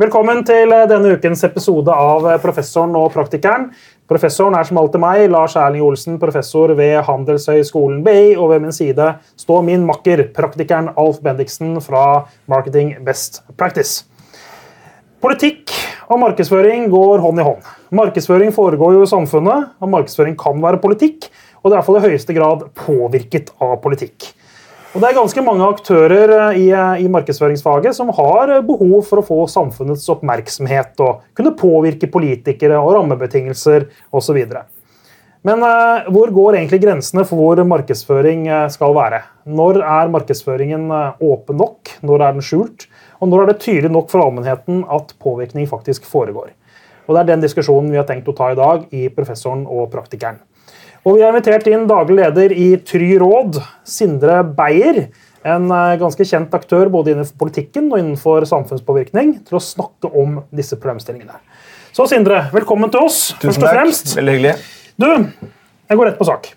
Velkommen til eh, denne ukens episode av eh, Professoren og praktikeren. Professoren er som alltid meg, Lars Erling Olsen, professor ved Handelshøyskolen BI. Og ved min side står min makker, praktikeren Alf Bendiksen fra Marketing Best Practice. Politikk og markedsføring går hånd i hånd. Markedsføring foregår jo i samfunnet, og markedsføring kan være politikk, og det er i hvert fall i høyeste grad påvirket av politikk. Og Det er ganske mange aktører eh, i, eh, i, markedsføringsfaget som har eh, behov for å få samfunnets oppmerksomhet og kunne påvirke politikere og rammebetingelser osv. Men eh, hvor går egentlig grensene for hvor markedsføring skal være? Når er markedsføringen åpen nok? Når er den skjult? Og når er det tydelig nok for allmennheten at påvirkning faktisk foregår? Og Det er den diskusjonen vi har tenkt å ta i dag i Professoren og Praktikeren. Og vi har invitert inn daglig leder i Try Råd, Sindre Beyer. En eh, ganske kjent aktør både innenfor politikken og innenfor samfunnspåvirkning, til å snakke om disse problemstillingene. Så Sindre, velkommen til oss. Tusen først og fremst. Takk. Veldig hyggelig. Du, jeg går rett på sak.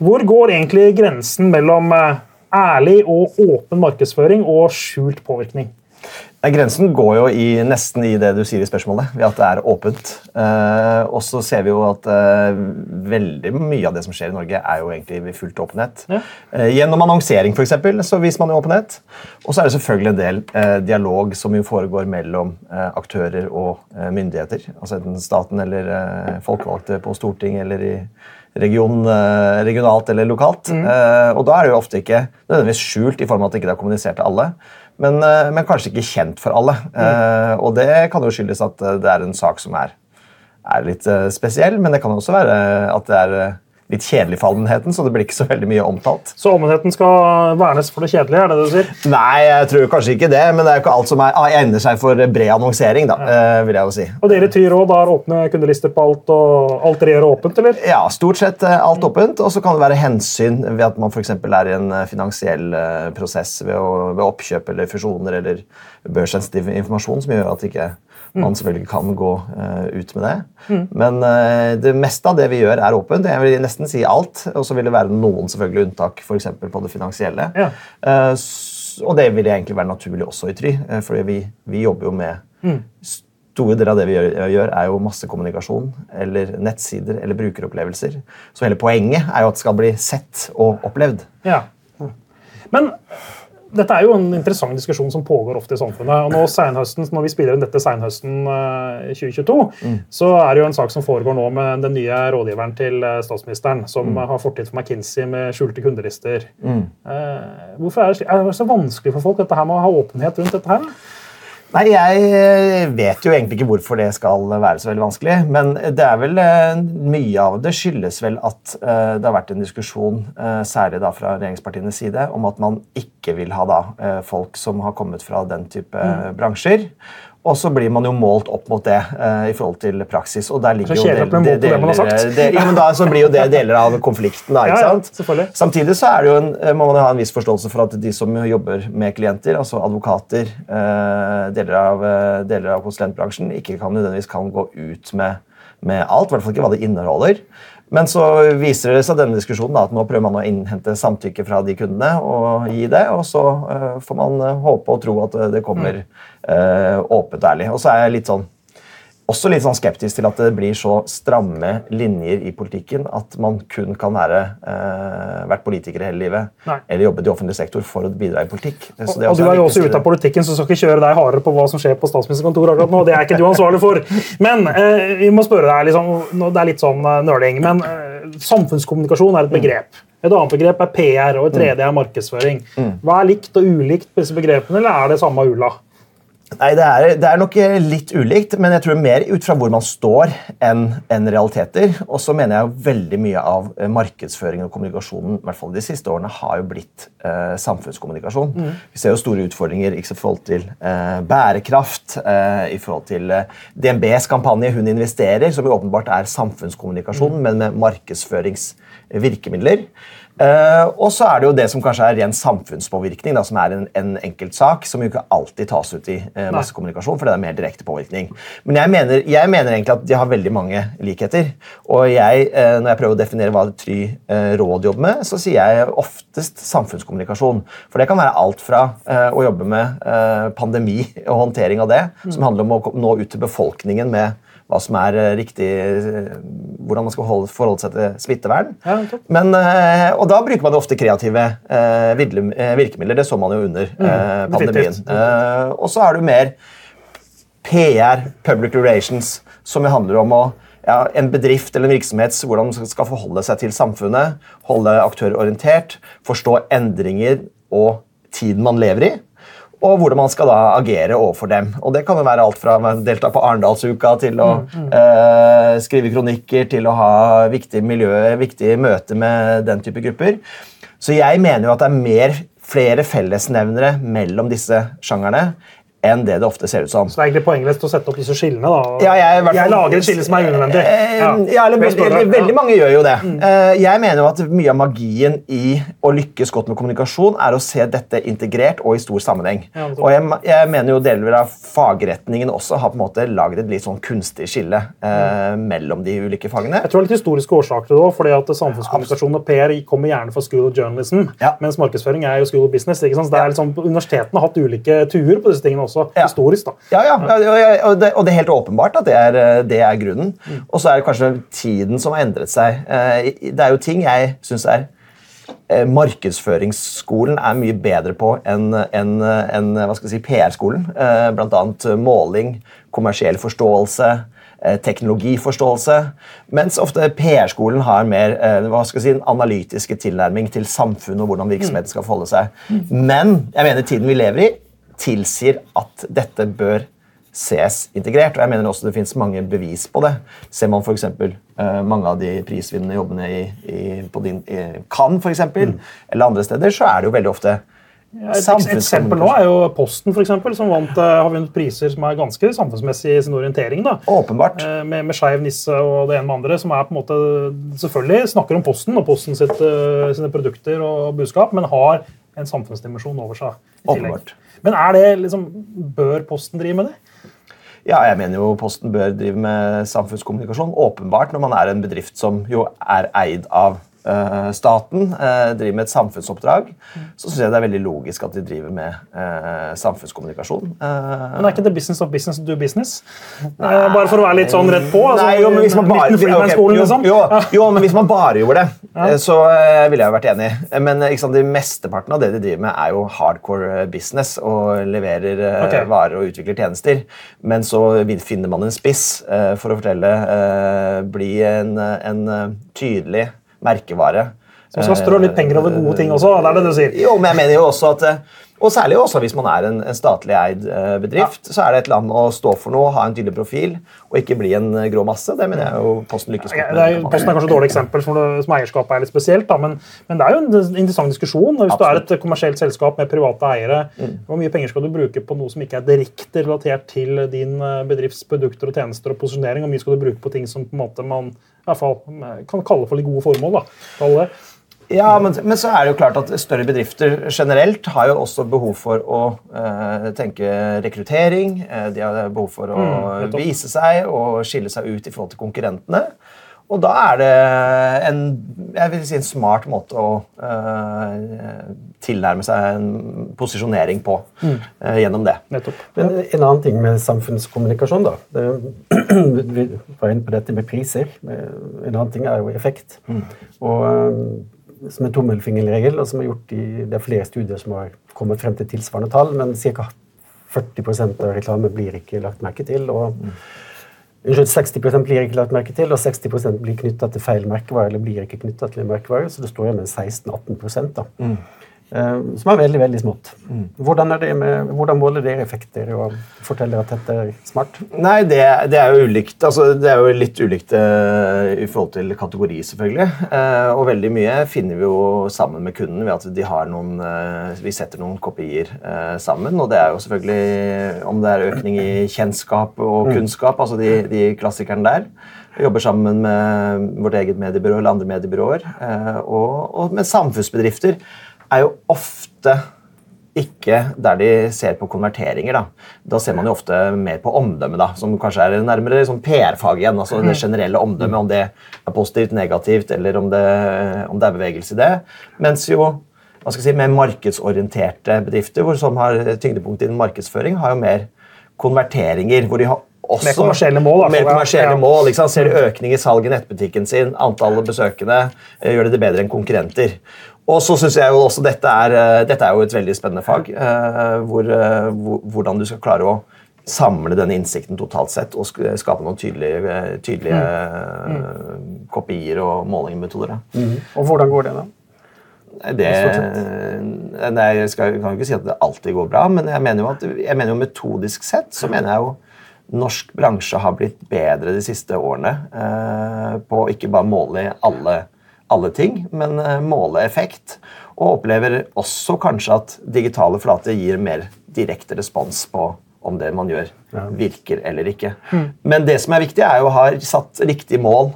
Hvor går egentlig grensen mellom eh, ærlig og åpen markedsføring og skjult påvirkning? Grensen går jo i, nesten i det du sier i spørsmålet, ved at det er åpent. Eh, og så ser vi jo at eh, veldig mye av det som skjer i Norge, er jo egentlig ved fullt åpenhet. Ja. Eh, gjennom annonsering for eksempel, så viser man jo åpenhet. Og så er det selvfølgelig en del eh, dialog som jo foregår mellom eh, aktører og eh, myndigheter. Altså enten staten eller folkevalgte på Stortinget eller i region, regionalt eller lokalt. Mm. og da er det jo ofte ikke nødvendigvis skjult i form av at det ikke er kommunisert til alle men, eh, men, kanskje ikke kjent for alle. Mm. og det kan jo skyldes at eh, det er en sak som er, er litt spesiell, men det kan også være at det er litt kjedelig for allmennheten, så det blir ikke så veldig mye omtalt. Så allmennheten skal vernes for det kjedelige? er det det du sier? Nei, jeg tror kanskje ikke det, men det er jo ikke alt som er, ah, egner seg for bred annonsering. da, ja. Eh, vil jeg jo si. Og dere i Tyr òg har åpne kundelister på alt, og alt dere gjør åpent, eller? Ja, stort sett eh, alt åpent, og så kan det være hensyn ved at man f.eks. er i en eh, finansiell prosess ved, å, ved oppkjøp eller fusjoner eller børssensitiv informasjon som gjør at det ikke man selvfølgelig kan gå uh, ut med det. Mm. Men uh, det meste av det vi gjør, er åpent. Jeg vil nesten si alt. Og så vil det være noen selvfølgelig unntak, f.eks. på det finansielle. Ja. Uh, og det vil egentlig være naturlig også i Try, for vi, vi, jobber jo med mm. Store deler av det vi gjør, gjør, er jo massekommunikasjon eller nettsider eller brukeropplevelser. Så hele poenget er jo at det skal bli sett og opplevd. Ja. Men dette er jo en interessant diskusjon som pågår ofte i samfunnet. og nå senhøsten, Når vi spiller inn dette senhøsten 2022, eh, mm. så er det jo en sak som foregår nå med den nye rådgiveren til eh, statsministeren, som mm. har fortid for McKinsey med skjulte kundelister. Mm. Eh, hvorfor er det, er det så vanskelig for folk dette her med å ha åpenhet rundt dette her? Nei, Jeg eh, vet jo egentlig ikke hvorfor det skal være så veldig vanskelig. Men det er vel eh, mye av det skyldes vel at eh, det har vært en diskusjon, særlig da fra regjeringspartienes side, om at man ikke vil ha da folk som har kommet fra den type mm. bransjer. Og så blir man jo målt opp mot det uh, i forhold til praksis. og der ligger jo del, de, deler, det, ja, men da så blir jo det deler av konflikten. da, ikke sant? Ja, Samtidig så er det jo en, eh, må man ha en viss forståelse for at de som jobber med klienter, altså advokater, uh, deler, av, uh, deler av konsulentbransjen, ikke kan nødvendigvis kan gå ut med, med alt. I hvert fall ikke hva det inneholder. Men så viser det seg denne diskusjonen da, at nå prøver man å innhente samtykke fra de kundene og gi det, og så uh, får man håpe og tro at det kommer uh, åpent og ærlig. Og så er jeg litt sånn også litt sånn skeptisk til at det blir så stramme linjer i politikken at man kun kan være eh, vært politiker hele livet Nei. eller jobbe i offentlig sektor for å bidra i politikk. og, og Du er jo også ute av politikken, så skal ikke kjøre deg hardere på hva som skjer på statsministerkontoret akkurat nå. Det er ikke du ansvarlig for. Men eh, vi må spørre deg, liksom, det er litt sånn uh, nøling, men eh, samfunnskommunikasjon er et begrep. Et annet begrep er PR, og et tredje er markedsføring. Mm. Hva er likt og ulikt på disse begrepene, eller er det samme ulla? Nei, det er, det er, nok litt ulikt, men jeg tror mer ut fra hvor man står enn en realiteter. Og så mener jeg veldig mye av eh, markedsføringen og kommunikasjonen i hvert fall de siste årene, har jo blitt eh, samfunnskommunikasjon. Mm. Vi ser jo store utfordringer i forhold til eh, bærekraft, eh, i forhold til eh, DNBs kampanje Hun investerer, som jo åpenbart er samfunnskommunikasjon, mm. men med markedsføringsvirkemidler. Uh, og så er det jo det som kanskje er ren samfunnspåvirkning, da, som er en, en enkeltsak som jo ikke alltid tas ut i uh, massekommunikasjon, for det er mer direkte påvirkning. Men jeg mener, jeg mener, egentlig at de har veldig mange likheter. Og jeg, uh, når jeg prøver å definere hva Try eh, råd jobber med, så sier jeg oftest samfunnskommunikasjon. For det kan være alt fra å jobbe med pandemi og håndtering av det, mm. som handler om å nå ut til befolkningen med hva som er eh, riktig eh, Hvordan man skal holde, forholde seg til smittevern. Ja, Men, eh, og da bruker man ofte kreative virkemidler. Det så man jo under mm, pandemien. og så har du mer PR, public relations, som handler om å ja, en bedrift eller en virksomhet hvordan man skal forholde seg til samfunnet, holde aktører orientert, forstå endringer og tiden man lever i og hvordan man skal da agere overfor dem. Og Det kan jo være alt fra å delta på Arendalsuka til å mm, mm. Eh, skrive kronikker til å ha viktige miljøer, viktige møter med den type grupper. Så jeg mener jo at det er mer, flere fellesnevnere mellom disse sjangerne enn det det ofte ser ut som. Så det er egentlig poengløst å sette opp disse skillene? da? Ja, jeg, fall, jeg, lager et skille som er unødvendig. Eh, ja, ja eller, veldig, veldig mange gjør jo det. Mm. Eh, jeg mener jo at mye av magien i å lykkes godt med kommunikasjon er å se dette integrert og i stor sammenheng. Ja, og jeg, jeg, mener jo deler av fagretningen også har på en måte laget et litt sånn kunstig skille eh, mm. mellom de ulike fagene. Jeg tror det er litt historiske årsaker til det fordi at Samfunnskommunikasjon og PR kommer gjerne fra School of Journalism, mens markedsføring er jo School of Business. ikke sant? Så Det er liksom, Universitetene har hatt ulike tuer på disse tingene også, ja. historisk. da. Ja, ja, og det, og det, er helt åpenbart at det er, eh, det er grunnen. Mm. Og så er det kanskje tiden som har endret seg. Eh, det er jo ting jeg syns er eh, Markedsføringsskolen er mye bedre på enn en, en, si, PR-skolen. Blant annet måling, kommersiell forståelse, teknologiforståelse. Mens ofte PR-skolen har mer hva skal jeg si, en analytiske tilnærming til samfunnet og hvordan virksomheten skal forholde seg. Mm. Men jeg mener tiden vi lever i, tilsier at dette bør ses integrert. og jeg mener også Det finnes mange bevis på det. Ser man f.eks. Uh, mange av de prisvinnende jobbene i, i, på din, i Cannes for eksempel, mm. eller andre steder, så er det jo veldig ofte ja, et eksempel nå er jo Posten, for eksempel, som vant, uh, har vunnet priser som er ganske samfunnsmessig i sin orientering. da. Åpenbart. Uh, med med Skeiv Nisse og det ene med andre, som er på en måte, selvfølgelig snakker om Posten og Posten sitt, uh, sine produkter og budskap, men har en samfunnsdimensjon over seg. i Åpenbart. Men er det liksom, bør Posten drive med det? Ja, jeg mener jo Posten bør drive med samfunnskommunikasjon. Åpenbart når man er en bedrift som jo er eid av staten, uh, driver med et samfunnsoppdrag, så syns jeg det er veldig logisk at de driver med uh, samfunnskommunikasjon. men er ikke det business of business do business? bare for å være litt sånn rett på? Altså, nei, jo, men hvis man bare, okay, jo, liksom. jo, jo, men hvis man bare gjorde det, så ville jeg jo vært enig. Men sant, de mesteparten av det de driver med, er jo hardcore business og leverer okay. varer og utvikler tjenester. Men så finner man en spiss for å fortelle, bli en, en tydelig merkevare. Som skal strå litt penger over gode ting også? det er det du sier? Jo, men jeg mener jo også at eh, og særlig også hvis man er en, en statlig eid uh, bedrift, ja. så er det et land å stå for noe, ha en tydelig profil og ikke bli en uh, grå masse. Det mener jeg jo Posten lykkes med. Ja, Er, Posten er kanskje et dårlig eksempel, som, det, som eierskapet er litt spesielt. Da, men, men, det er jo en interessant diskusjon. Hvis Absolutt. du er et kommersielt selskap med private eiere, mm. hvor mye penger skal du bruke på noe som ikke er direkte relatert til din uh, bedrifts produkter og tjenester og posisjonering? og mye skal du bruke på ting som på en måte man i hvert fall kan kalle for litt gode formål? da, ja, men, men, så er det jo klart at større bedrifter generelt har jo også behov for å uh, tenke rekruttering. Uh, de har behov for å mm, vise seg og skille seg ut i forhold til konkurrentene. Og da er det en, jeg vil si en smart måte å uh, tilnærme seg en posisjonering på mm. gjennom det. Nettopp. Men en annen ting med samfunnskommunikasjon, da. Det, vi var inne på dette med priser. En annen ting er jo effekt. Mm. Og som en tommelfingerregel, og som er gjort i, det er flere studier som har kommet frem til tilsvarende tall, men ca. 40% av reklame blir ikke lagt merke til. og. Unnskyld, 60% blir ikke lagt merke til, og 60% blir knytta til feil merkevare. eller blir ikke til en merkevare, Så det står igjen med 16-18 da. Mm. Eh, som er veldig veldig smått. Mm. Hvordan, med, hvordan, måler dere effekter og forteller at dette er smart? Nei, Det, det er jo ulikt. Altså, det er jo litt ulikt uh, i forhold til kategori, selvfølgelig. Uh, og veldig mye finner vi jo sammen med kunden ved at de har noen, uh, vi setter noen kopier sammen. Og det er jo selvfølgelig om det er økning i kjennskap og mm. kunnskap, altså de, de klassikerne der. Vi jobber sammen med vårt eget mediebyrå eller andre mediebyråer. og, og med samfunnsbedrifter er jo ofte ikke der de ser på konverteringer. Da, da ser man jo ofte mer på omdømme, da, som kanskje er nærmere liksom PR-fag igjen. altså Det generelle omdømmet, om det er positivt, negativt, eller om det, om det er bevegelse i det. Mens jo hva skal jeg si, mer markedsorienterte bedrifter hvor som har tyngdepunkt i markedsføring, har jo mer konverteringer. hvor de har også mer kommersielle mål. Mer kommersielle ja. mål, liksom. Ser økning i salg i nettbutikken sin, antallet besøkende, eh, gjør det det bedre enn konkurrenter. Og så synes jeg jo også dette er, eh, dette er jo et veldig spennende fag. Eh, hvor, hvor, hvordan du skal klare å samle denne innsikten totalt sett og skape noen tydelige, tydelige mm. Mm. kopier og målingmetoder. Mm. Og hvordan går det, da? Det, nei, jeg skal, kan ikke si at det alltid går bra, men jeg mener jo, at, jeg mener jo metodisk sett så mener jeg jo norsk bransje har blitt bedre de siste årene eh, på ikke bare måle alle alle ting, men eh, måle effekt. Og opplever også kanskje at digitale flater gir mer direkte respons på om det man gjør, virker eller ikke. Mm. Men det som er viktig, er jo å ha satt riktig mål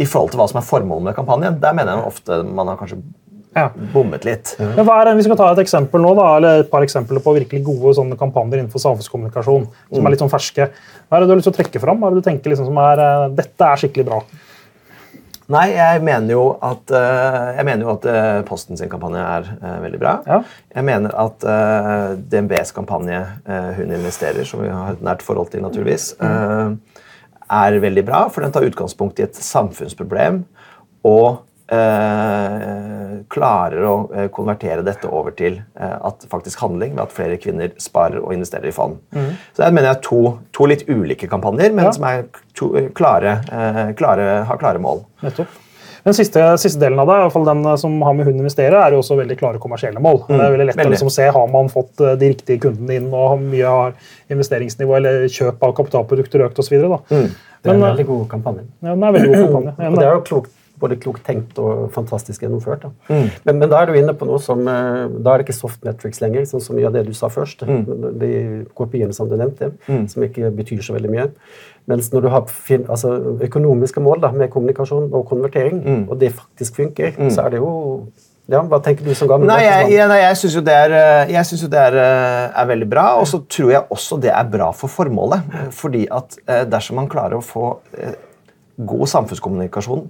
i forhold til hva som er formålet med kampanjen. Der mener jeg ofte man har kanskje ja. bommet litt. Ja. Men hva er, vi skal ta et eksempel nå, da, eller et par eksempler på virkelig gode sånne kampanjer innenfor samfunnskommunikasjon. som mm. er litt sånn ferske. Hva er det du har lyst til å trekke fram? Hva er det du tenker liksom som er, uh, Dette er skikkelig bra. Nei, jeg mener jo at, uh, jeg mener jo at uh, Posten sin kampanje er veldig bra. Ja. Jeg mener at DNBs kampanje Hun investerer, som vi har et nært forhold til, naturligvis, mm. er veldig bra, for den tar utgangspunkt i et samfunnsproblem. og Eh, klarer å eh, konvertere dette over til eh, at faktisk handling ved at flere kvinner sparer og investerer i fond. Mm. Så det mener jeg to, to litt ulike kampanjer, men ja. som er to, klare, klare, har klare mål. Nettopp. Den siste, siste, delen av det, i hvert fall den som har med hund å investere, er jo også veldig klare kommersielle mål. Mm, det er veldig lett veldig. å liksom se har man fått de riktige kundene inn, og har mye har investeringsnivå eller kjøp av kapitalprodukter økt osv. Mm. Det er en veldig god kampanje. Ja, den er veldig god kampanje. og det er jo klokt både klokt tenkt og fantastisk gjennomført. Da. Mm. Men, men, da er du inne på noe som eh, Da er det ikke soft metrics lenger, sånn som mye av det du sa først. Mm. De kopiene som du nevnte, mm. som ikke betyr så veldig mye. Mens når du har altså, økonomiske mål da, med kommunikasjon og konvertering, mm. og det faktisk funker, mm. så er det jo ja, Hva tenker du som gammel? Nei, jeg, jeg, jeg syns jo det, er, synes jo det er, eh, er, veldig bra. Og så tror jeg også det er bra for formålet. Fordi at dersom man klarer å få god samfunnskommunikasjon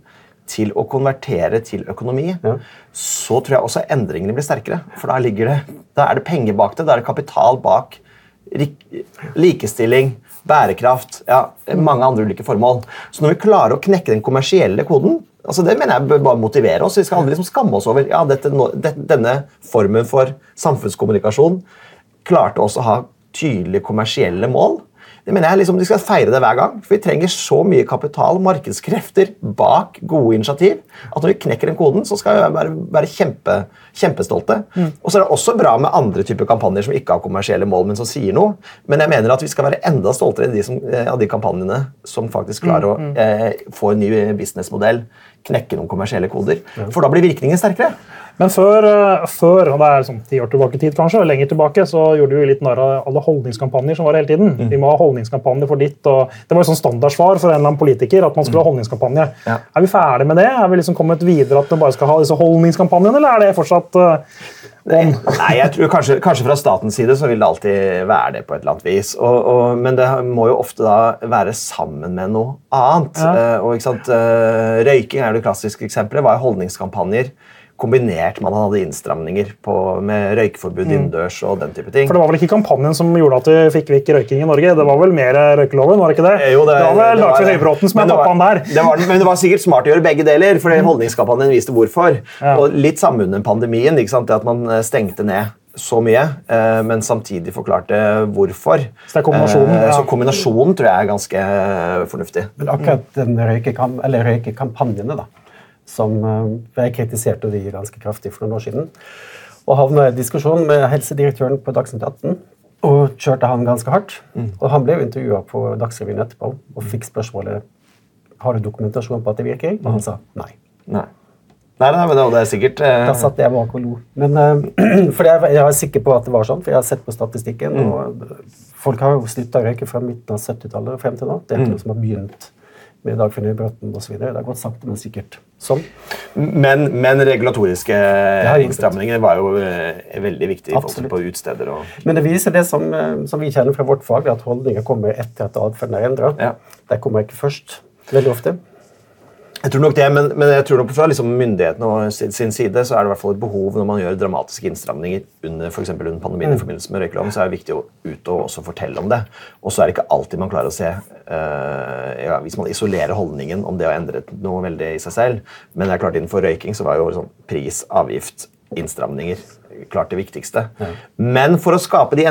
til å konvertere til økonomi, ja. så tror jeg også endringene blir sterkere. For da, det, da er det penger bak det, da er det kapital bak likestilling, bærekraft, ja, mange andre ulike formål. Så når vi klarer å knekke den kommersielle koden altså Det mener jeg bør bare motivere oss. Vi skal aldri liksom skamme oss over ja, dette, denne formen for samfunnskommunikasjon klarte også å ha tydelige kommersielle mål. Det mener jeg liksom De skal feire det hver gang. For vi trenger så mye kapital, markedskrefter, bak gode initiativ at når vi knekker den koden, så skal vi være, være kjempe, kjempestolte. Mm. Og så er det også bra med andre typer kampanjer som ikke har kommersielle mål, men som sier noe. Men jeg mener at vi skal være enda stoltere enn de som, eh, av de kampanjene som faktisk klarer mm, mm. å eh, få en ny businessmodell, knekke noen kommersielle koder. For da blir virkningen sterkere. Men før, eh, før, og det er sånn ti år tilbake tid kanskje, og lenger tilbake, så gjorde vi litt narr av alle holdningskampanjer som var hele tiden. Mm. Vi må ha holdningskampanje for ditt, og Det var jo sånn standardsvar for en eller annen politiker at man skulle ha mm. holdningskampanje. Ja. Er vi ferdig med det? Er vi liksom kommet videre at vi bare skal ha disse holdningskampanjene, eller er det fortsatt uh, Nei, jeg tror kanskje, kanskje, fra statens side så vil det alltid være det på et eller annet vis. Og, og, men det må jo ofte da være sammen med noe annet. Ja. Uh, og, ikke sant? Uh, røyking er det klassiske eksempelet. Er holdningskampanjer? Kombinert med at han hadde innstramninger på, med røykeforbud mm. innendørs og den type ting. For Det var vel ikke kampanjen som gjorde at vi fikk vekk røyking i Norge? Det var vel mer røykeloven? var det ikke det? Jo, det, det var vel Dagfinn Høybråten som er pappaen der. Det var, men det var sikkert smart å gjøre begge deler, for mm. holdningskampanjen viste hvorfor. Ja. Og Litt sammen under pandemien, ikke sant? at man eh, stengte ned så mye, eh, men samtidig forklarte hvorfor. Så det er kombinasjonen, eh, ja. Så kombinasjonen tror jeg er ganske fornuftig. Men akkurat den røykekampanjene, da som eh, jeg kritiserte de ganske kraftig for noen år siden. Og havna i diskusjon med helsedirektøren på Dagsnytt 18 og kjørte han ganske hardt. Mm. Og han ble jo intervjua på Dagsrevyen etterpå og fikk spørsmålet har du dokumentasjon på at det virker. Og han sa nei. Nei. Nei, nei, men det er sikkert eh... Da satt jeg bak og lo. Men, eh, for jeg, jeg, er sikker på at det var sånn, for jeg har sett på statistikken. Mm. og Folk har jo slutta å røyke fra midten av 70-tallet og frem til nå. Det er ikke mm. noe som har begynt med Dagfinn Høybråten osv. Det har gått sakte, men sikkert sånn. Men, men regulatoriske innstramninger var jo eh, veldig viktig Absolutt. på utsteder. Men det viser det som, eh, som, vi kjenner fra vårt fag, at holdninger kommer etter at atferden er endra. Ja. De kommer ikke først, veldig ofte. Jeg tror nok det, men, men jeg tror nok fra liksom myndighetene sin, sin, side så er det i hvert fall et behov når man gjør dramatiske innstramninger under, for under pandemien mm. i forbindelse med røykeloven, så er det viktig å ut og også fortelle om det. Og så er det ikke alltid man klarer å se uh, ja, Hvis man isolerer holdningen om det å endre noe veldig i seg selv. Men det er klart innenfor røyking så var jo sånn pris, avgift, innstramninger klart det viktigste. Ja. Men for å skape de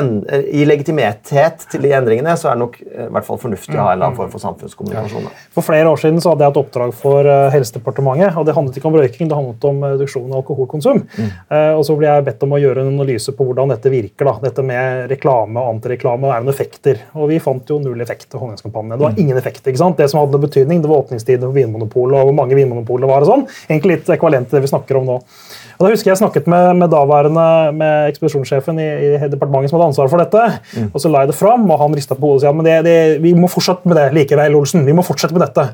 i legitimitet til de endringene, så er det nok eh, i hvert fall fornuftig å ha en eller annen form for samfunnskommunikasjon. Ja. For flere år siden så hadde jeg et oppdrag for uh, Helsedepartementet. og Det handlet ikke om røyking, det handlet om reduksjon av alkoholkonsum. Mm. Eh, og Så ble jeg bedt om å gjøre en analyse på hvordan dette virker. Da. Dette med reklame og antireklame er noen effekter. Og vi fant jo null effekt av holdningskampanjen. Det var mm. ingen effekt. ikke sant? Det som hadde betydning, det var åpningstiden for Vinmonopolet og hvor mange Vinmonopolet var. og sånn. Egentlig litt ekvalent til det vi snakker om nå. Og da husker Jeg snakket med, med daværende med ekspedisjonssjefen i, i, departementet som hadde ansvar for dette. Mm. og Så la jeg det fram, og han rista på hodet og sa men det, det, vi må fortsette med det likevel. Olsen, vi må fortsette med dette.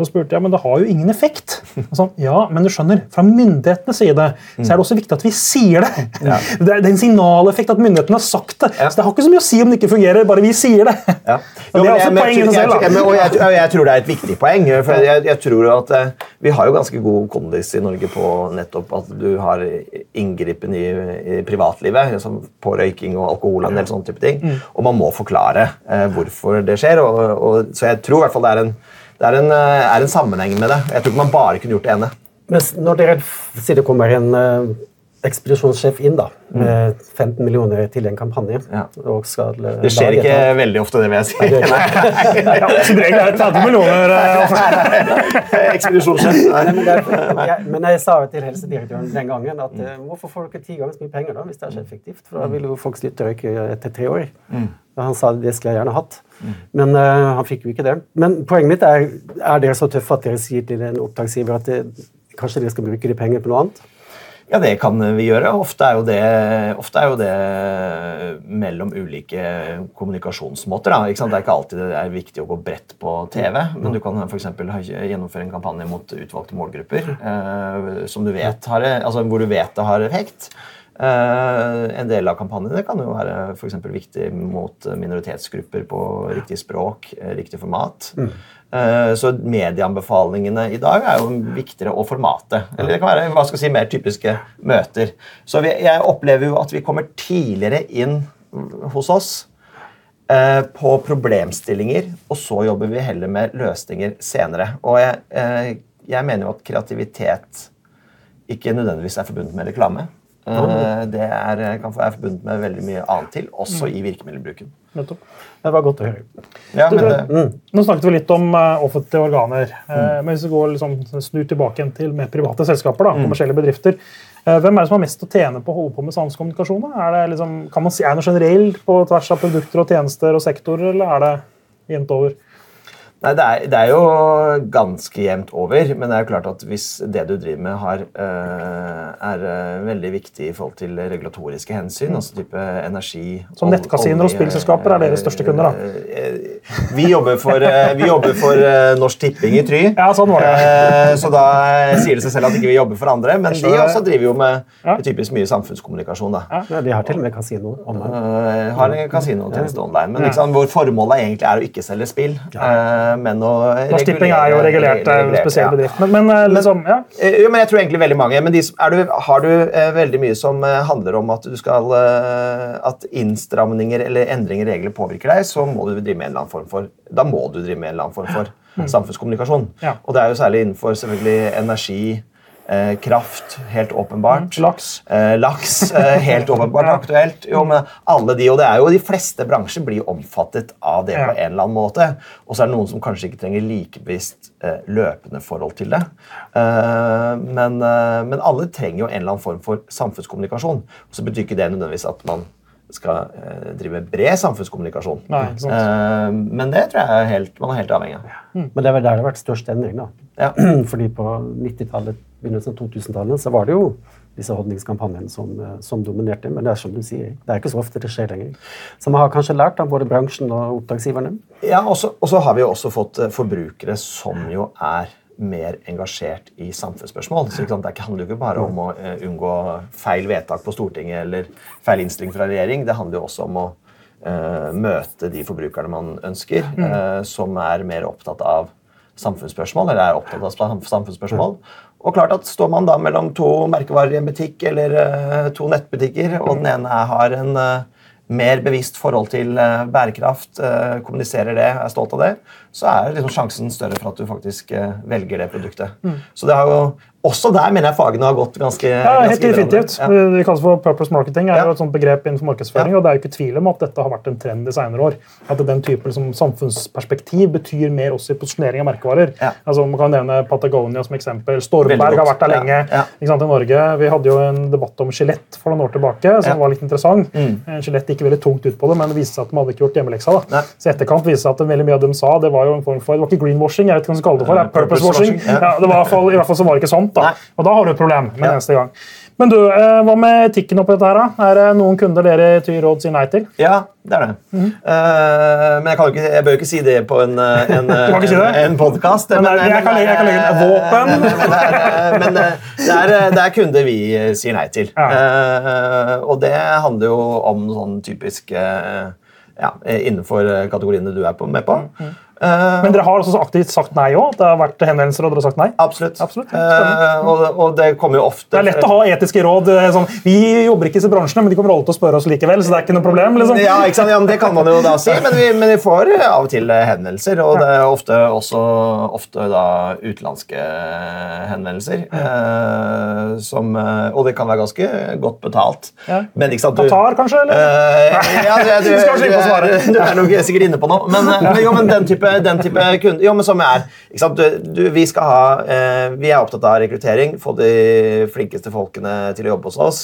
Så spurte jeg men det har jo ingen effekt. Sånn, ja, men du skjønner, Fra myndighetenes side så er det også viktig at vi sier det. Ja. Det er en signaleffekt at myndighetene har sagt det. Ja. Så det har ikke så mye å si om det ikke fungerer, bare vi sier det. Ja. Og det er også poenget seg selv. Jeg, jeg, jeg, jeg, tror det er et viktig poeng. for jeg, tror at uh, Vi har jo ganske god kondis i Norge på nettopp at du har inngripen i, i privatlivet, som på røyking og alkohol og en del sånne type ting. Mm. Og man må forklare eh, hvorfor det skjer. Og, og, så jeg tror i hvert fall det er en det er en, eh, er en, sammenheng med det. Jeg tror ikke man bare kunne gjort det ene. Men når dere sier det kommer en ekspedisjonssjef inn da, mm. med 15 millioner til en kampanje ja. skal, uh, Det skjer ikke etter. veldig ofte, det vil jeg si. Nei, det som regel er det 30 millioner. ekspedisjonssjef. men, jeg, men jeg sa jo til helsedirektøren den gangen at mm. hvorfor får dere ti ganger så mye penger da, hvis det er så effektivt? For da vil jo folk slutte å røyke etter tre år. Mm. Han sa det skulle jeg gjerne hatt. Mm. Men uh, han fikk jo ikke det. Men poenget mitt er er dere så tøffe at dere sier til en oppdragsgiver at det, kanskje dere skal bruke de pengene på noe annet? Ja, det kan vi gjøre. Ofte er jo det, er jo det mellom ulike kommunikasjonsmåter. Da. Det er ikke alltid det er viktig å gå bredt på TV, men du kan f.eks. gjennomføre en kampanje mot utvalgte målgrupper eh, som du vet har, altså hvor du vet det har effekt. Eh, en del av kampanjene kan jo være for viktig mot minoritetsgrupper på riktig språk, eh, riktig format. Mm. Eh, så medieanbefalingene i dag er jo viktigere, og formatet. Eller det kan være hva skal jeg si, mer typiske møter. Så jeg opplever jo at vi kommer tidligere inn hos oss på problemstillinger, og så jobber vi heller med løsninger senere. Og jeg, jeg mener jo at kreativitet ikke nødvendigvis er forbundet med reklame. Eh, det er, kan være forbundet med veldig mye annet til, også mm. i virkemiddelbruken. Det var godt å høre. Ja, du, det, mm. Nå snakket vi litt om uh, offentlige organer. Uh, men hvis vi går liksom, snur tilbake til med private selskaper, da, mm. kommersielle bedrifter, uh, hvem er det som har mest å tjene på å holde på med samfunnskommunikasjon? Er det liksom, kan man si er det noe generelt på tvers av produkter og tjenester og sektorer, eller er det jevnt over? Nei, det er, det er, jo ganske jevnt over, men det er jo klart at hvis det du driver med, har, uh, er uh, veldig viktig i forhold til regulatoriske hensyn, mm. altså type energi Som nettkasinoer og spillselskaper er deres største kunder, da? Uh, vi jobber for, vi jobber for Norsk Tipping i Try, ja, sånn var det. så da sier det seg selv at ikke vi jobber for andre, men de også driver jo med ja. typisk mye samfunnskommunikasjon. da. Ja, De har til og med kasino online. har en kasinotjeneste online, men liksom, vår formål er egentlig er å ikke selge spill. Ja men å Norsk Tipping er jo regulert, eh, regulert spesiell ja. bedrift. Men, men, eh, liksom, ja. Eh, jo, men jeg tror egentlig veldig mange. Men de, du, har du veldig mye som handler om at du skal at innstramninger eller endringer i regler påvirker deg, så må du drive med en eller annen form for da må du drive med en eller annen form for mm. samfunnskommunikasjon. Ja. Og det er jo særlig innenfor selvfølgelig energi Eh, kraft, helt åpenbart. Mm, laks. Eh, laks, eh, helt åpenbart aktuelt. Jo, men alle de, og det er jo De fleste bransjer blir omfattet av det på en eller annen måte. Og så er det noen som kanskje ikke trenger like bevisst eh, løpende forhold til det. Eh, men, eh, men, alle trenger jo en eller annen form for samfunnskommunikasjon. Og så betyr ikke det nødvendigvis at man skal drive bred samfunnskommunikasjon. Nei, men det tror jeg er helt, man er helt avhengig av. Ja. Men det er vel der det har vært størst endring. da. Ja. Fordi på 90-tallet begynnelsen av 2000-tallet så var det jo disse holdningskampanjene som, som, dominerte. Men det er som du sier, det er ikke så ofte det skjer lenger. Så man har kanskje lært av både bransjen og oppdragsgiverne. Ja, og så har vi jo også fått forbrukere som jo er mer engasjert i samfunnsspørsmål. Så Det handler jo ikke bare om å uh, unngå feil vedtak på Stortinget eller feil innstilling fra regjering. Det handler jo også om å uh, møte de forbrukerne man ønsker, uh, som er mer opptatt av samfunnsspørsmål, eller er opptatt av samfunnsspørsmål. Og klart at Står man da mellom to merkevarer i en butikk eller to nettbutikker, og den ene har en mer bevisst forhold til bærekraft, kommuniserer det, er stolt av det, så er liksom sjansen større for at du faktisk velger det produktet. Mm. Så det har jo også der mener jeg fagene har gått ganske Ja, helt definitivt. Ja. Det kalles for purpose marketing. er ja. jo et sånt begrep innenfor markedsføring, ja. og Det er jo ikke tvil om at dette har vært en trend i senere år. At den type som samfunnsperspektiv betyr mer også i posisjonering av merkevarer. Altså, man kan nevne Patagonia som eksempel. Stormberg har vært der lenge i Norge. Vi hadde jo en debatt om Skjelett for noen år tilbake som var litt interessant. Mm. Skjelett gikk veldig tungt ut på det, men det viste seg at de hadde ikke gjort hjemmeleksa. da. Så i etterkant viste seg at veldig mye av dem sa, det var jo en form for, det var ikke greenwashing, jeg vet ikke hva man skal kalle det for, det purpose washing. Ja, det var, I hvert fall så var det ikke sant. da. Og da har du et problem med ja. neste gang. Men du, eh, hva med etikken oppi dette? her? da? Er det noen kunder dere Tyr Råd sier nei til? Ja, det er det. Mm -hmm. uh, men jeg, ikke, jeg, bør ikke si det på en, eh, en, si en, en podkast. Men, men, jeg, jeg, kan legge, et våpen. men det er, det er, kunder vi sier nei til. Ja. Uh, og det handler jo om sånn typisk uh, ja, innenfor kategoriene du er på, med på. Mm -hmm. Uh, Men dere har også aktivt sagt nei òg? Det har vært henvendelser, og dere har sagt nei? Absolutt. absolutt. Uh, og, og, det kommer jo ofte Det er lett å ha etiske råd. Sånn, vi jobber ikke i disse bransjene, men de kommer alle til å spørre oss likevel. så det er ikke noe problem. Liksom. Ja, ikke sant? Ja, det kan man jo da si, men vi, men vi får av og til henvendelser. Og det er ofte også ofte da utenlandske henvendelser. Uh, som, og det kan være ganske godt betalt. Ja. Men ikke sant du, Qatar, kanskje? Eller? ja, du, du, du, du, er, du er nok sikkert inne på noe. Men, jo, men den type den type kunder Jo, men som er du, du, vi, skal ha, eh, vi er opptatt av rekruttering, få de flinkeste folkene til å jobbe hos oss.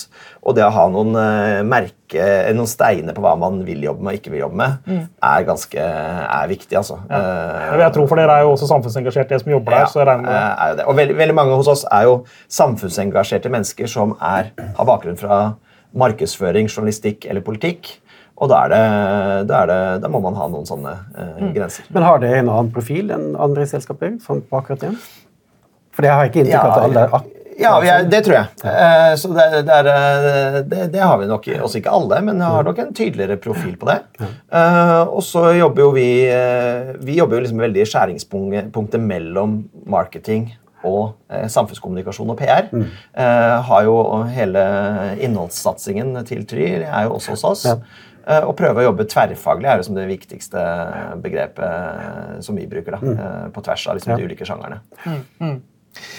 Og det å ha noen eh, merke, eh, noen steiner på hva man vil jobbe med og ikke vil jobbe med, mm. er ganske er viktig. altså. Ja. Eh, jeg tror for Dere er jo også samfunnsengasjerte, de som jobber der. så jeg regner med eh, det. Og veldig, veldig mange hos oss er jo samfunnsengasjerte mennesker som er, har bakgrunn fra markedsføring, journalistikk eller politikk. Og da, er det, da, er det, da, må man ha noen sånne eh, mm. grenser. Men har det en annen profil enn andre selskaper? som akkurat det? For det har jeg ikke inntrykk av ja, at alle ja, er, det tror jeg. Eh, så det, det, er, eh, det, det, har vi nok. Også ikke alle, men jeg har nok en tydeligere profil på det. Eh, og så jobber jo vi eh, Vi jobber jo liksom veldig i skjæringspunktet mellom marketing og eh, samfunnskommunikasjon og PR. Mm. Eh, har jo hele innholdssatsingen til Try er jo også hos oss. Ja. Eh, prøve å jobbe tverrfaglig er liksom det viktigste begrepet eh, som vi bruker. da, mm. Eh, på tvers av liksom, de ulike sjangerne. Mm. Mm.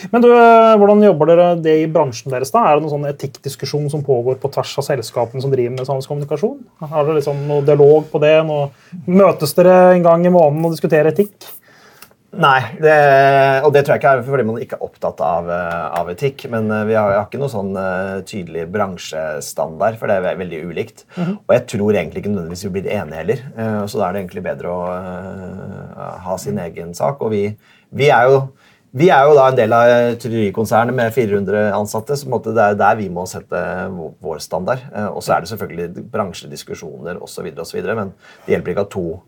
Men du, Hvordan jobber dere det i bransjen deres? da? Er det noen sånn etikkdiskusjon som pågår på tvers av selskapene som driver med samfunnskommunikasjon? Har dere liksom noe dialog på det? Noe, møtes dere en gang i måneden og diskuterer etikk? Nei, det, og det tror jeg ikke er fordi man ikke er opptatt av, eh, av etikk. Men eh, vi har, har ikke noe sånn uh, tydelig bransjestandard, for det er veldig ulikt. Mm -hmm. Og jeg tror egentlig ikke nødvendigvis vi blir enige heller. Så da er det egentlig bedre å ha sin egen sak. Og vi, vi, er jo, vi er jo da en del av tryllerikonsernet med 400 ansatte, så det er der vi må sette vår standard. Og så er det selvfølgelig bransjediskusjoner osv., men det hjelper ikke at to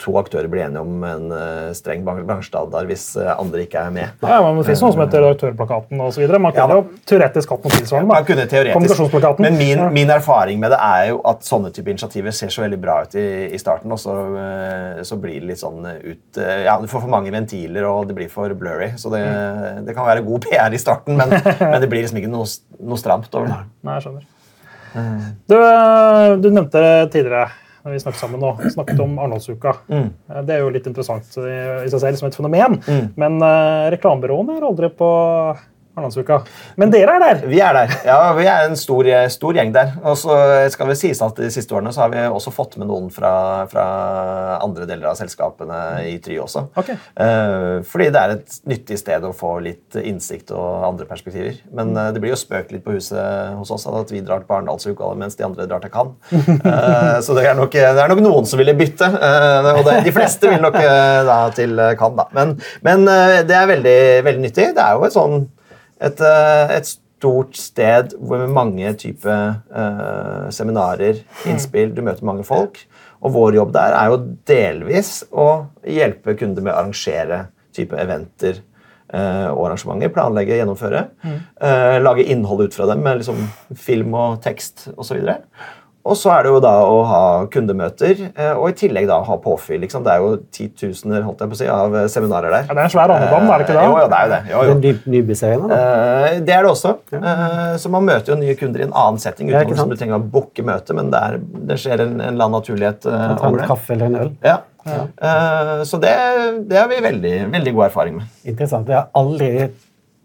to aktører blir enige om en uh, streng bransjestandard hvis uh, andre ikke er med. Ja, men Det finnes noe som heter redaktørplakaten osv. Man kunne ja, jo teoretisk hatt noe tilsvarende. Man kunne teoretisk. Men min, min, erfaring med det er jo at sånne type initiativer ser så veldig bra ut i, i starten, og så, så, blir det litt sånn ut Ja, du får for mange ventiler, og det blir for blurry. Så det, mm. det kan være god PR i starten, men, men det blir liksom ikke noe, noe stramt over det. Nei, jeg skjønner. Du, du nevnte tidligere når vi snakket sammen nå, snakket om Arendalsuka. Mm. Eh, det er jo litt interessant i, seg selv som et fenomen. Mm. Men uh, reklamebyråene er aldri på Arendalsuka. Men dere er der? Vi er der. Ja, vi er en stor, stor gjeng der. Og så skal vi sies at De siste årene så har vi også fått med noen fra, fra andre deler av selskapene i Try også. Okay. Eh, fordi det er et nyttig sted å få litt innsikt og andre perspektiver. Men eh, det blir jo spøkt litt på huset hos oss at vi drar til Arendalsuka mens de andre drar til Cannes. Eh, så det er, nok, det er, nok, noen som ville bytte. Eh, og det, de fleste vil nok eh, da til Cannes, da. Men, men det er veldig, veldig nyttig. Det er jo et sånn et, eh, et stort sted hvor med mange typer uh, seminarer, innspill, du møter mange folk. Og vår jobb der er jo delvis å hjelpe kunder med å arrangere type eventer uh, og arrangementer. Planlegge, gjennomføre. Mm. Uh, lage innhold ut fra dem med liksom film og tekst osv. Og, så og så er det jo da å ha kundemøter, eh, og i tillegg da ha påfyll. Liksom. Det er jo titusener holdt jeg på å si, av eh, seminarer der. Ja, det er en svær andedam, er det ikke det? Eh, jo, jo, det er jo det. Jo, jo. Den nybyserien, da? Det er det også. Ja. Så man møter jo nye kunder i en annen setting uten at du trenger å booke møte, men det, er, det skjer en, en eller annen naturlighet over det. En kaffe eller en øl. Ja. ja. Så det, det, har vi veldig, veldig god erfaring med. Interessant. Jeg har aldri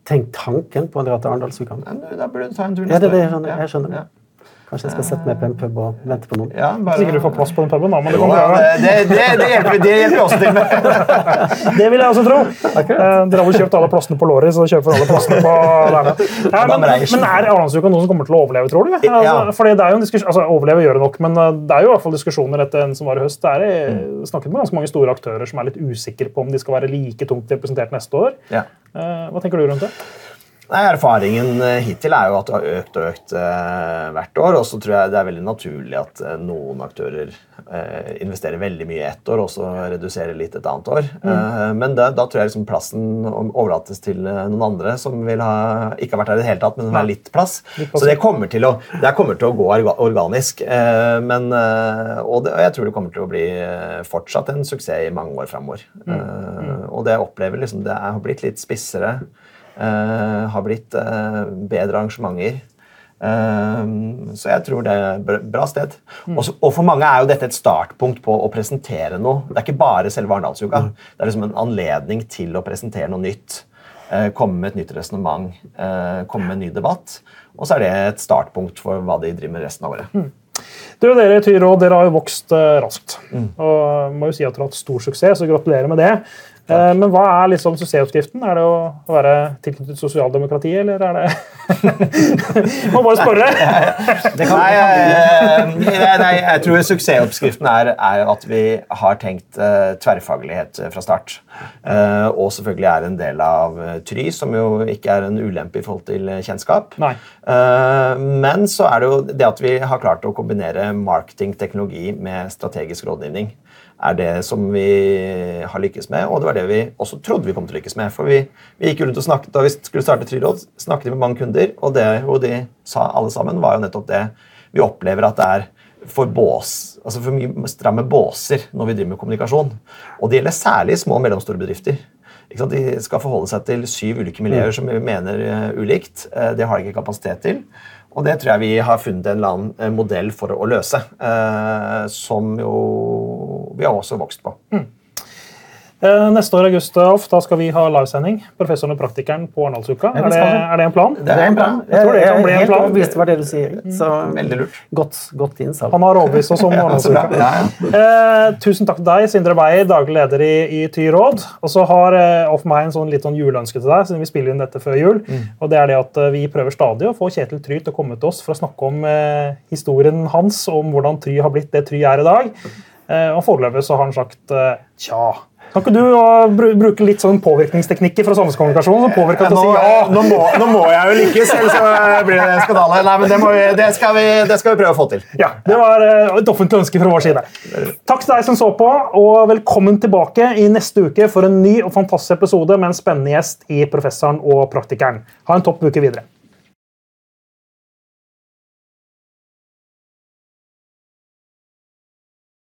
tenkt tanken på å dra til Arendalsuka. Da burde du ta en tur neste ja, det, det, jeg skjønner, jeg skjønner. Kanskje jeg skal sette meg på en pub og vente på noen. Ja, bare... Sikkert du får plass på den puben, da. Men det, jo, ja, det, det, det, hjelper, det hjelper også til med. det vil jeg også tro. Eh, dere har vel kjøpt alle plassene på Lorry, så kjøper alle plassene på Lærne. Ja, men, men, er Arendalsuka noen som kommer til å overleve, tror du? Altså, ja. Fordi det er jo en diskusjon, altså Overleve gjør det nok, men eh, det er jo i hvert fall diskusjoner etter en som var i høst. Det er jeg snakket med ganske mange store aktører som er litt usikre på om de skal være like tungt representert neste år. Ja. Eh, hva tenker du rundt det? Nei, Erfaringen eh, hittil er jo at det har økt og økt eh, hvert år. Og så tror jeg det er veldig naturlig at eh, noen aktører eh, investerer veldig mye ett år, og så reduserer litt et annet år. Mm. Eh, men da, da, tror jeg liksom plassen overlates til eh, noen andre som vil ha, ikke har vært der i det hele tatt, men har litt plass. Så det kommer til å, det kommer til å gå organisk. men, og, det, og, jeg tror det kommer til å bli fortsatt en suksess i mange år framover. Mm. Mm. og det jeg opplever liksom, det har blitt litt spissere. Uh, har blitt uh, bedre arrangementer. Uh, så jeg tror det er et bra sted. Mm. Også, og for mange er jo dette et startpunkt på å presentere noe. Det er ikke bare selve Arendalsuka. Mm. Det er liksom en anledning til å presentere noe nytt. komme med et nytt resonnement, komme med en ny debatt. Og så er det et startpunkt for hva de driver med resten av året. Mm. Du, dere i Tyro, dere har jo vokst raskt. Mm. Og må jo si at dere har hatt stor suksess, så gratulerer med det. Eh, men hva er liksom suksessoppskriften? Er det å være tilknyttet sosialdemokratiet, eller er det Må bare spørre! nei, eh, nei, nei, jeg tror suksessoppskriften er, er, at vi har tenkt uh, tverrfaglighet fra start. Uh, og selvfølgelig er en del av Try, som jo ikke er en ulempe i forhold til kjennskap. Uh, men så er det jo det at vi har klart å kombinere marketing, teknologi med strategisk rådgivning er det som vi har lykkes med, og det var det vi også trodde vi kom til å lykkes med. For vi, vi gikk rundt og snakket, Da vi skulle starte Tryråd, snakket vi med mange kunder, og det jo de sa alle sammen, var jo nettopp det vi opplever at det er for bås, altså for mye stramme båser når vi driver med kommunikasjon. Og det gjelder særlig små og mellomstore bedrifter. De skal forholde seg til syv ulike miljøer mm. som vi mener uh, ulikt. Uh, det har de ikke kapasitet til. Og det tror jeg vi har funnet en eller annen eh, modell for å løse, uh, som jo vi har også vokst på. Mm. Eh, neste år Gustav, da skal vi ha livesending. Professoren og praktikeren på Arendalsuka. Er, er, det en plan? Det er en plan. Jeg tror det kan bli en plan. Helt det du sier. Mm. Så, Veldig lurt. Godt, godt innsalg. Han har overbevist oss om Arendalsuka. ja, ja. eh, tusen takk til deg, Sindre Beyer, daglig leder i, i Ty Råd. Og så har eh, Off meg en sånn litt sånn juleønske til deg, siden vi spiller inn dette før jul. Mm. Og det er det at eh, Vi prøver stadig å få Kjetil Try til å komme til oss for å snakke om eh, historien hans, om hvordan Try har blitt det Try er i dag. Eh, og foreløpig så har han sagt eh, tja. Kan ikke du bruke litt sånn påvirkningsteknikker fra samfunnskommunikasjon? som påvirker ja, nå, å si ja? Nå må, nå må, jeg jo lykkes, ellers så blir det skandale. Nei, men det, vi, det, skal vi, det, skal vi, prøve å få til. Ja, Det var uh, et offentlig ønske fra vår side. Takk til deg som så på, og velkommen tilbake i neste uke for en ny og fantastisk episode med en spennende gjest i Professoren og Praktikeren. Ha en topp uke videre.